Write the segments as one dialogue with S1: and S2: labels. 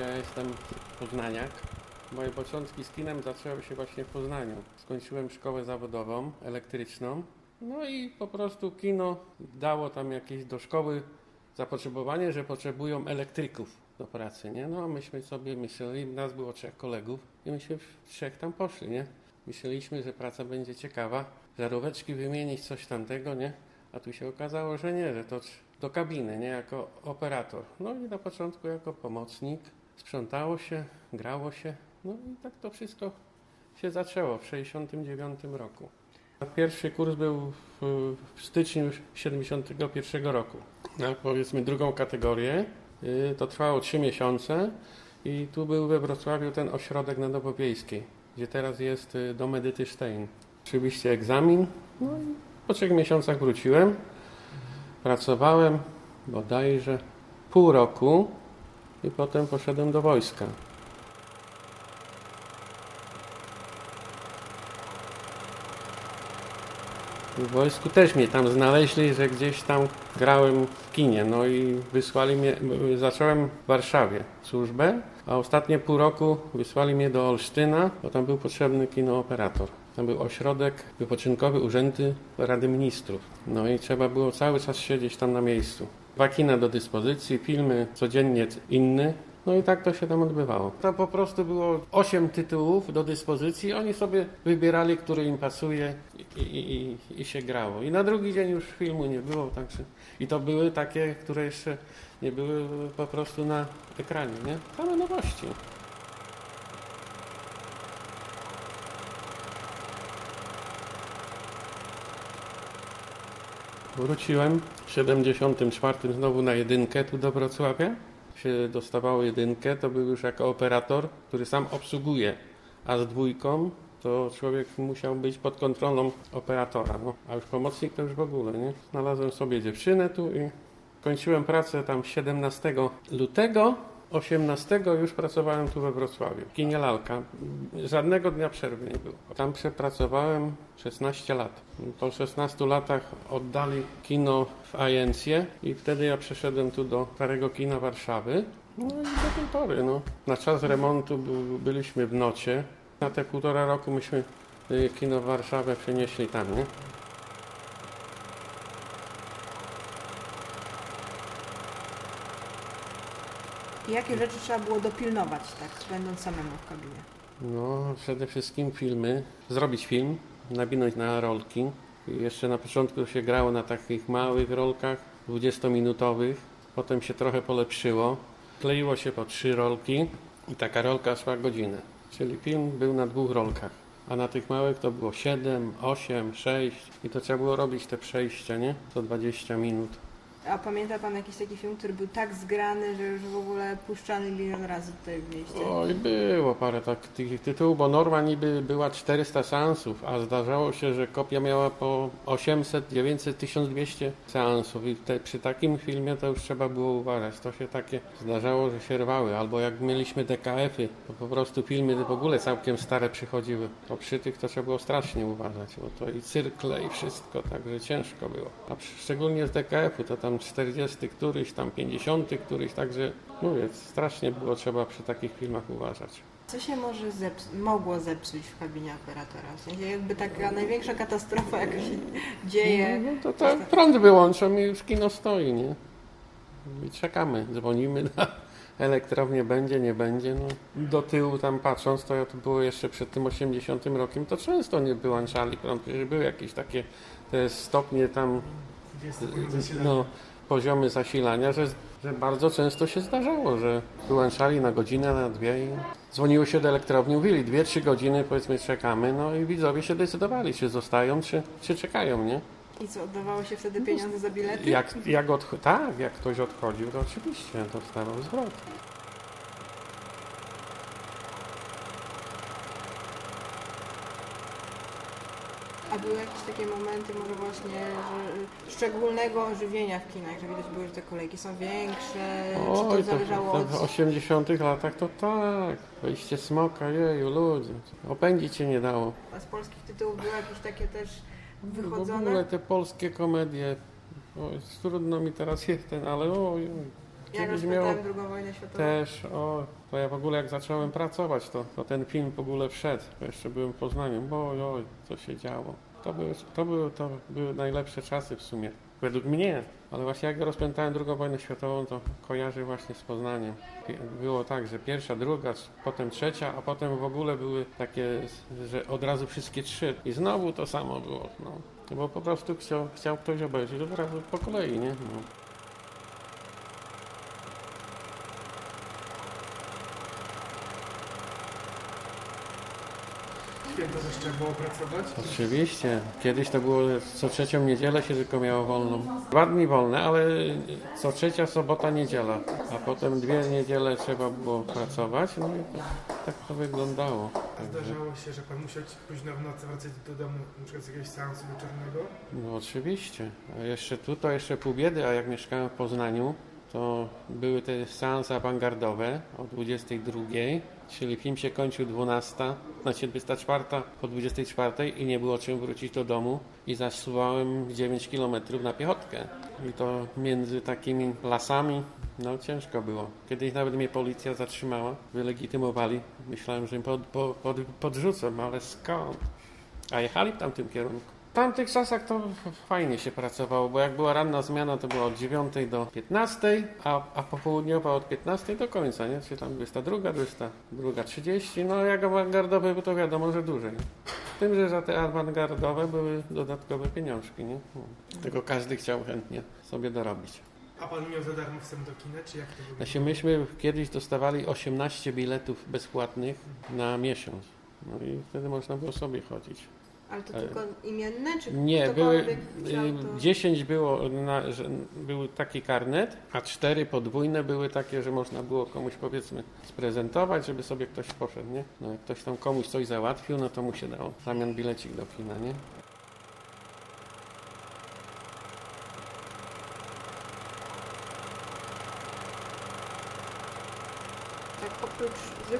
S1: Ja jestem poznaniak. Moje początki z kinem zaczęły się właśnie w Poznaniu. Skończyłem szkołę zawodową, elektryczną. No i po prostu kino dało tam jakieś do szkoły zapotrzebowanie, że potrzebują elektryków do pracy, nie? No a myśmy sobie myśleli, nas było trzech kolegów i myśmy trzech tam poszli, nie? Myśleliśmy, że praca będzie ciekawa, żaróweczki wymienić, coś tamtego, nie? A tu się okazało, że nie, że to do kabiny, nie? Jako operator. No i na początku jako pomocnik. Sprzątało się, grało się. No i tak to wszystko się zaczęło w 1969 roku. Pierwszy kurs był w, styczniu 1971 roku. Na powiedzmy drugą kategorię. Y, To trwało 3 miesiące i tu był we Wrocławiu ten ośrodek na Nowowiejskiej, gdzie teraz jest y, dom Edyty Stein. Oczywiście egzamin. No i po trzech miesiącach wróciłem. Pracowałem bodajże pół roku i potem poszedłem do wojska. W wojsku też mnie tam znaleźli, że gdzieś tam grałem w kinie. No i wysłali mnie, zacząłem w Warszawie służbę, a ostatnie pół roku wysłali mnie do Olsztyna, bo tam był potrzebny kinooperator. Tam był ośrodek wypoczynkowy Urzędy Rady Ministrów. No i trzeba było cały czas siedzieć tam na miejscu. Dwa kina do dyspozycji, filmy codziennie inny. No i tak to się tam odbywało. Tam po prostu było osiem tytułów do dyspozycji, oni sobie wybierali, który im pasuje i, i, i, się grało. I na drugi dzień już filmu nie było, także i to były takie, które jeszcze nie były po prostu na ekranie, nie? Same nowości. Wróciłem w 74 znowu na jedynkę tu do Wrocławia. Się dostawało jedynkę, to był już jako operator, który sam obsługuje. A z dwójką to człowiek musiał być pod kontrolą operatora. No. A już pomocnik to już w ogóle, nie? Znalazłem sobie dziewczynę tu i kończyłem pracę tam 17 lutego. 18 już pracowałem tu we Wrocławiu. W kinie Lalka. Żadnego dnia przerwy nie było. Tam przepracowałem 16 lat. Po 16 latach oddali kino w agencję i wtedy ja przeszedłem tu do starego kina Warszawy. No i do tej pory, no. Na czas remontu byliśmy w nocie. Na te półtora roku myśmy y, kino Warszawę przenieśli tam, nie?
S2: I jakie rzeczy trzeba było dopilnować, tak, będąc samemu w kabinie?
S1: No, przede wszystkim filmy. Zrobić film, nawinąć na rolki. Jeszcze na początku się grało na takich małych rolkach, 20-minutowych. Potem się trochę polepszyło. Kleiło się po trzy rolki i taka rolka szła godzinę. Czyli film był na dwóch rolkach. A na tych małych to było 7, 8, 6 i to trzeba było robić te przejścia, nie? Co 20 minut.
S2: A pamięta Pan jakiś taki film, który był tak zgrany, że już w ogóle puszczany milion razy tutaj w mieście?
S1: Oj, było parę takich tytułów, bo norma niby była 400 seansów, a zdarzało się, że kopia miała po 800, 900, 1200 seansów i te, przy takim filmie to już trzeba było uważać. To się takie zdarzało, że się rwały, albo jak mieliśmy DKF-y, to po prostu filmy w ogóle całkiem stare przychodziły. To przy tych to trzeba było strasznie uważać, bo to i cyrkle i wszystko, także ciężko było. A szczególnie z DKF-u to tam 40 któryś, tam 50 któryś, także mówię, strasznie było trzeba przy takich filmach uważać.
S2: Co się może zeps- mogło zepsuć w kabinie operatora? W sensie jakby taka największa katastrofa, jaka się dzieje.
S1: No, no to, to prąd wyłączą i już kino stoi, nie? I czekamy, dzwonimy na elektrownię, będzie, nie będzie. No, do tyłu tam patrząc, to to było jeszcze przed tym 80 rokiem, to często nie wyłączali prąd, były jakieś takie te stopnie tam, no, poziomy zasilania, że, że bardzo często się zdarzało, że wyłączali na godzinę, na dwie i dzwoniło się do elektrowni, mówili dwie, trzy godziny powiedzmy czekamy, no i widzowie się decydowali, czy zostają, czy, czy czekają, nie?
S2: I co, oddawało się wtedy pieniądze za bilety?
S1: Jak, jak odch- tak, jak ktoś odchodził, to oczywiście dostawał zwrot.
S2: A były jakieś takie momenty może właśnie że szczególnego ożywienia w kinach, że widać było, że te kolejki są większe, czy to
S1: Oj,
S2: zależało
S1: to,
S2: od...
S1: to w 80 latach to tak, wejście smoka, jeju, ludzie, opędzić się nie dało.
S2: A z polskich tytułów były jakieś takie też
S1: W ogóle
S2: wychodzone?
S1: te polskie komedie, oj, trudno mi teraz jest ten, ale oj, oj,
S2: Ja
S1: kiedyś miało
S2: rozpętałem drugą wojnę światową.
S1: też, o, to ja w ogóle jak zacząłem pracować, to, to ten film w ogóle wszedł. Jeszcze byłem w Poznaniu, bo oj, co się działo. To były, to, były, to były najlepsze czasy w sumie, według mnie. Ale właśnie jak rozpętałem drugą wojnę światową, to kojarzę właśnie z Poznaniem. Było tak, że pierwsza, druga, potem trzecia, a potem w ogóle były takie, że od razu wszystkie trzy. I znowu to samo było. No. Bo po prostu chciał, chciał ktoś obejrzeć od razu po kolei, nie? No.
S3: Święto też trzeba było pracować.
S1: Oczywiście. Kiedyś to było co trzecią niedzielę się tylko miało wolną. Dwa dni wolne, ale co trzecia sobota, niedziela. A potem dwie niedziele trzeba było pracować. No i to, tak to wyglądało. Także,
S3: Zdarzało się, że pan musiał późno w nocy wracać do domu, na przykład z jakiegoś seansu wieczornego.
S1: no oczywiście. A jeszcze tu to jeszcze pół biedy, a jak mieszkałem w Poznaniu, to były te seanse awangardowe o 22, czyli film się kończył 12, znaczy 24 po 24 i nie było czym wrócić do domu i zasuwałem 9 km na piechotkę. I to między takimi lasami, no ciężko było. Kiedyś nawet mnie policja zatrzymała, wylegitymowali. Myślałem, że im pod, pod, pod, podrzucą, ale skąd? A jechali w tamtym kierunku. W tamtych czasach to fajnie się pracowało, bo jak była ranna zmiana, to była od 9 do 15, a, a popołudniowa od 15 do końca, nie? Czy tam 22, 22, 30, no jak awangardowe, to wiadomo, że dłużej. Z tym, że za te awangardowe były dodatkowe pieniążki, nie? No. Tego każdy chciał chętnie sobie dorobić.
S3: A pan miał za darmo wstęp do kina, czy jak to wyglądało?
S1: Znaczy myśmy kiedyś dostawali 18 biletów bezpłatnych na miesiąc. No i wtedy można było sobie chodzić.
S2: Ale to
S1: Ale-
S2: tylko imienne, czy
S1: Nie, były,
S2: chciał to...
S1: y, 10 było, na, że był taki karnet, a 4 podwójne były takie, że można było komuś powiedzmy sprezentować, żeby sobie ktoś poszedł, nie? No jak ktoś tam komuś coś załatwił, no to mu się dało w zamian bilecik do kina, nie?
S2: Tak oprócz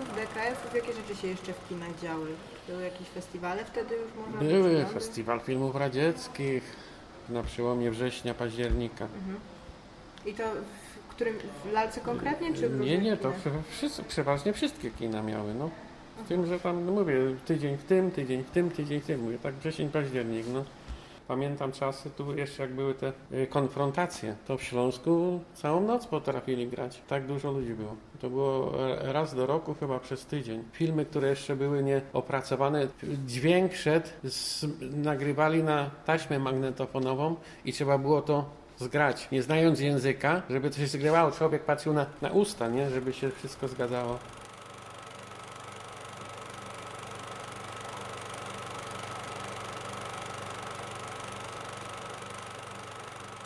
S2: seansów, DKF-ów, jakie rzeczy się jeszcze w kinach działy? Były jakieś festiwale wtedy już można było
S1: Były
S2: przeglądać?
S1: festiwal filmów radzieckich na przełomie września, października.
S2: Mhm. I to w którym, w lalce konkretnie, czy w
S1: Nie, nie, to wszyscy, przeważnie wszystkie kina miały, no. Z tym, że tam, no mówię, tydzień w tym, tydzień w tym, tydzień w tym, mówię, tak wrzesień, październik, no. Pamiętam czasy, tu jeszcze jak były te y, konfrontacje, to w Śląsku całą noc potrafili grać. Tak dużo ludzi było. To było e, raz do roku chyba przez tydzień. Filmy, które jeszcze były nieopracowane, dźwięk szedł, z, nagrywali na taśmę magnetofonową i trzeba było to zgrać, nie znając języka, żeby to się zgrywało. Człowiek patrzył na, na usta, nie? Żeby się wszystko zgadzało.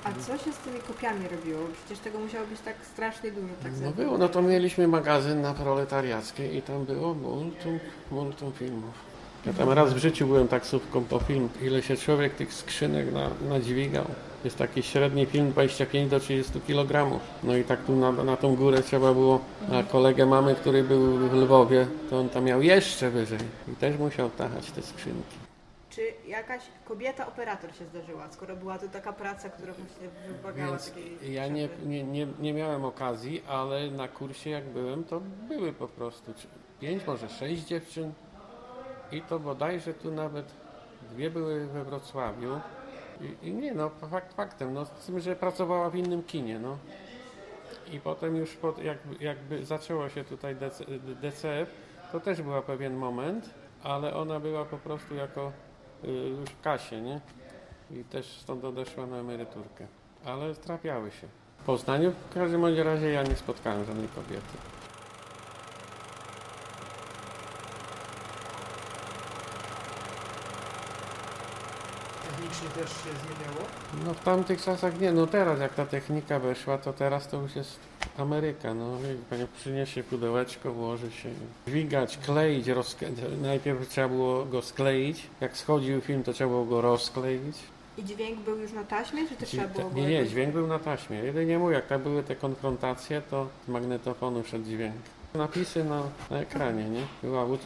S2: A co się z tymi kopiami robiło? Przecież tego musiało być tak strasznie dużo. Tak
S1: No było, no to mieliśmy magazyn na proletariackiej i tam było multum, multum filmów. Ja tam raz w życiu byłem taksówką po film. Ile się człowiek tych skrzynek na, nadźwigał. Jest taki średni film 25 do 30 kg. No i tak tu na, na tą górę trzeba było. A kolegę mamy, który był w Lwowie, to on tam miał jeszcze wyżej. I też musiał tachać te skrzynki.
S2: Czy jakaś kobieta operator się zdarzyła, skoro była to taka praca, która właśnie wymagała
S1: Więc
S2: takiej
S1: ja nie, nie, nie, nie miałem okazji, ale na kursie jak byłem, to były po prostu pięć, może sześć dziewczyn. I to bodajże tu nawet dwie były we Wrocławiu. I, i nie no, fakt faktem, no z tym, że pracowała w innym kinie, no. I potem już pod, jakby, jakby zaczęło się tutaj DC, DCF, to też był pewien moment, ale ona była po prostu jako już w kasie, nie? I też stąd odeszła na emeryturkę. Ale trafiały się. W Poznaniu w każdym bądź razie ja nie spotkałem żadnej kobiety.
S3: Technicznie też się zmieniało.
S1: No w tamtych czasach nie, no teraz jak ta technika weszła, to teraz to już jest Ameryka, no pani przyniesie pudełeczko, włoży się, dźwigać, kleić, rozkle... najpierw trzeba było go skleić, jak schodził film, to trzeba było go rozkleić.
S2: I dźwięk był już na taśmie, czy też trzeba było go
S1: Nie, nie, dźwięk był na taśmie. Jedynie mówię, jak tam były te konfrontacje, to z magnetofonu szedł dźwięk. Napisy na, na ekranie, nie? Była łódz,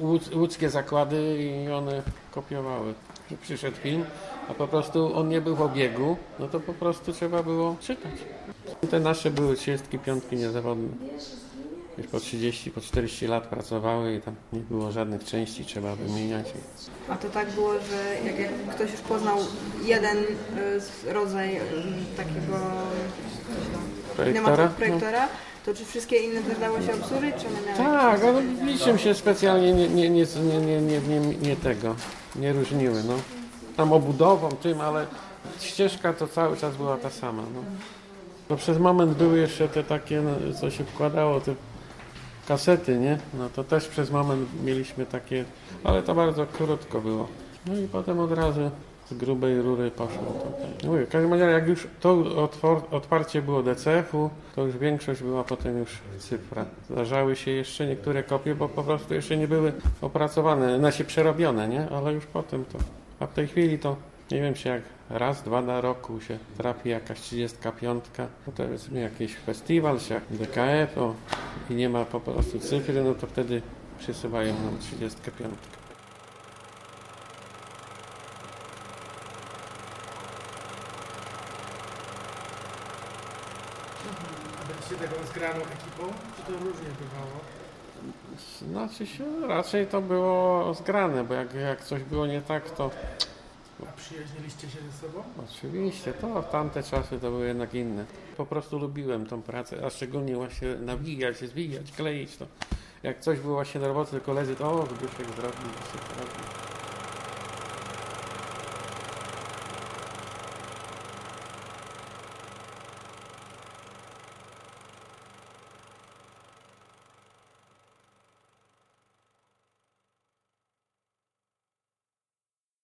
S1: łódz, łódzkie zakłady i one kopiowały. Przy- Przyszedł film, a po prostu on nie był w obiegu, no to po prostu trzeba było czytać. Te nasze były 35 niezawodne. Już po 30, po 40 lat pracowały i tam nie było żadnych części, trzeba wymieniać.
S2: A to tak było, że jak, jak ktoś już poznał jeden y, z- rodzaj y, takiego
S1: Projektora?
S2: kinematu- projektora, to czy wszystkie inne też dało się obsłużyć, czy one
S1: Tak, ale niczym się specjalnie nie, nie, nie, nie, nie, nie, nie, nie tego, nie różniły, no. Tam obudową, tym, ale ścieżka to cały czas była ta sama, no. No przez moment były jeszcze te takie, no, co się wkładało, te kasety, nie? No to też przez moment mieliśmy takie, ale to bardzo krótko było. No i potem od razu z grubej rury poszło tutaj. Mówię, w każdym razie jak już to otwarcie było DCF-u, to już większość była potem już cyfra. Zdarzały się jeszcze niektóre kopie, bo po prostu jeszcze nie były opracowane, znaczy przerobione, nie? Ale już potem to. A w tej chwili to nie wiem, czy jak raz, dwa na roku się trafi jakaś 35, no to jest jakiś festiwal, czy jak DKF, o, i nie ma po prostu cyfry, no to wtedy przysyłają nam 35.
S3: A byliście taką zgraną ekipą? Czy to różnie bywało?
S1: Znaczy się, raczej to było zgrane, bo jak, jak coś było nie tak, to
S3: przyjaźniliście się ze sobą?
S1: oczywiście, to tamte czasy to były jednak inne. Po prostu lubiłem tą pracę, a szczególnie właśnie nawijać, zwijać, kleić to. Jak coś było właśnie do roboty, koledzy, to o, Zbyszek zrobił, Zbyszek zrobił.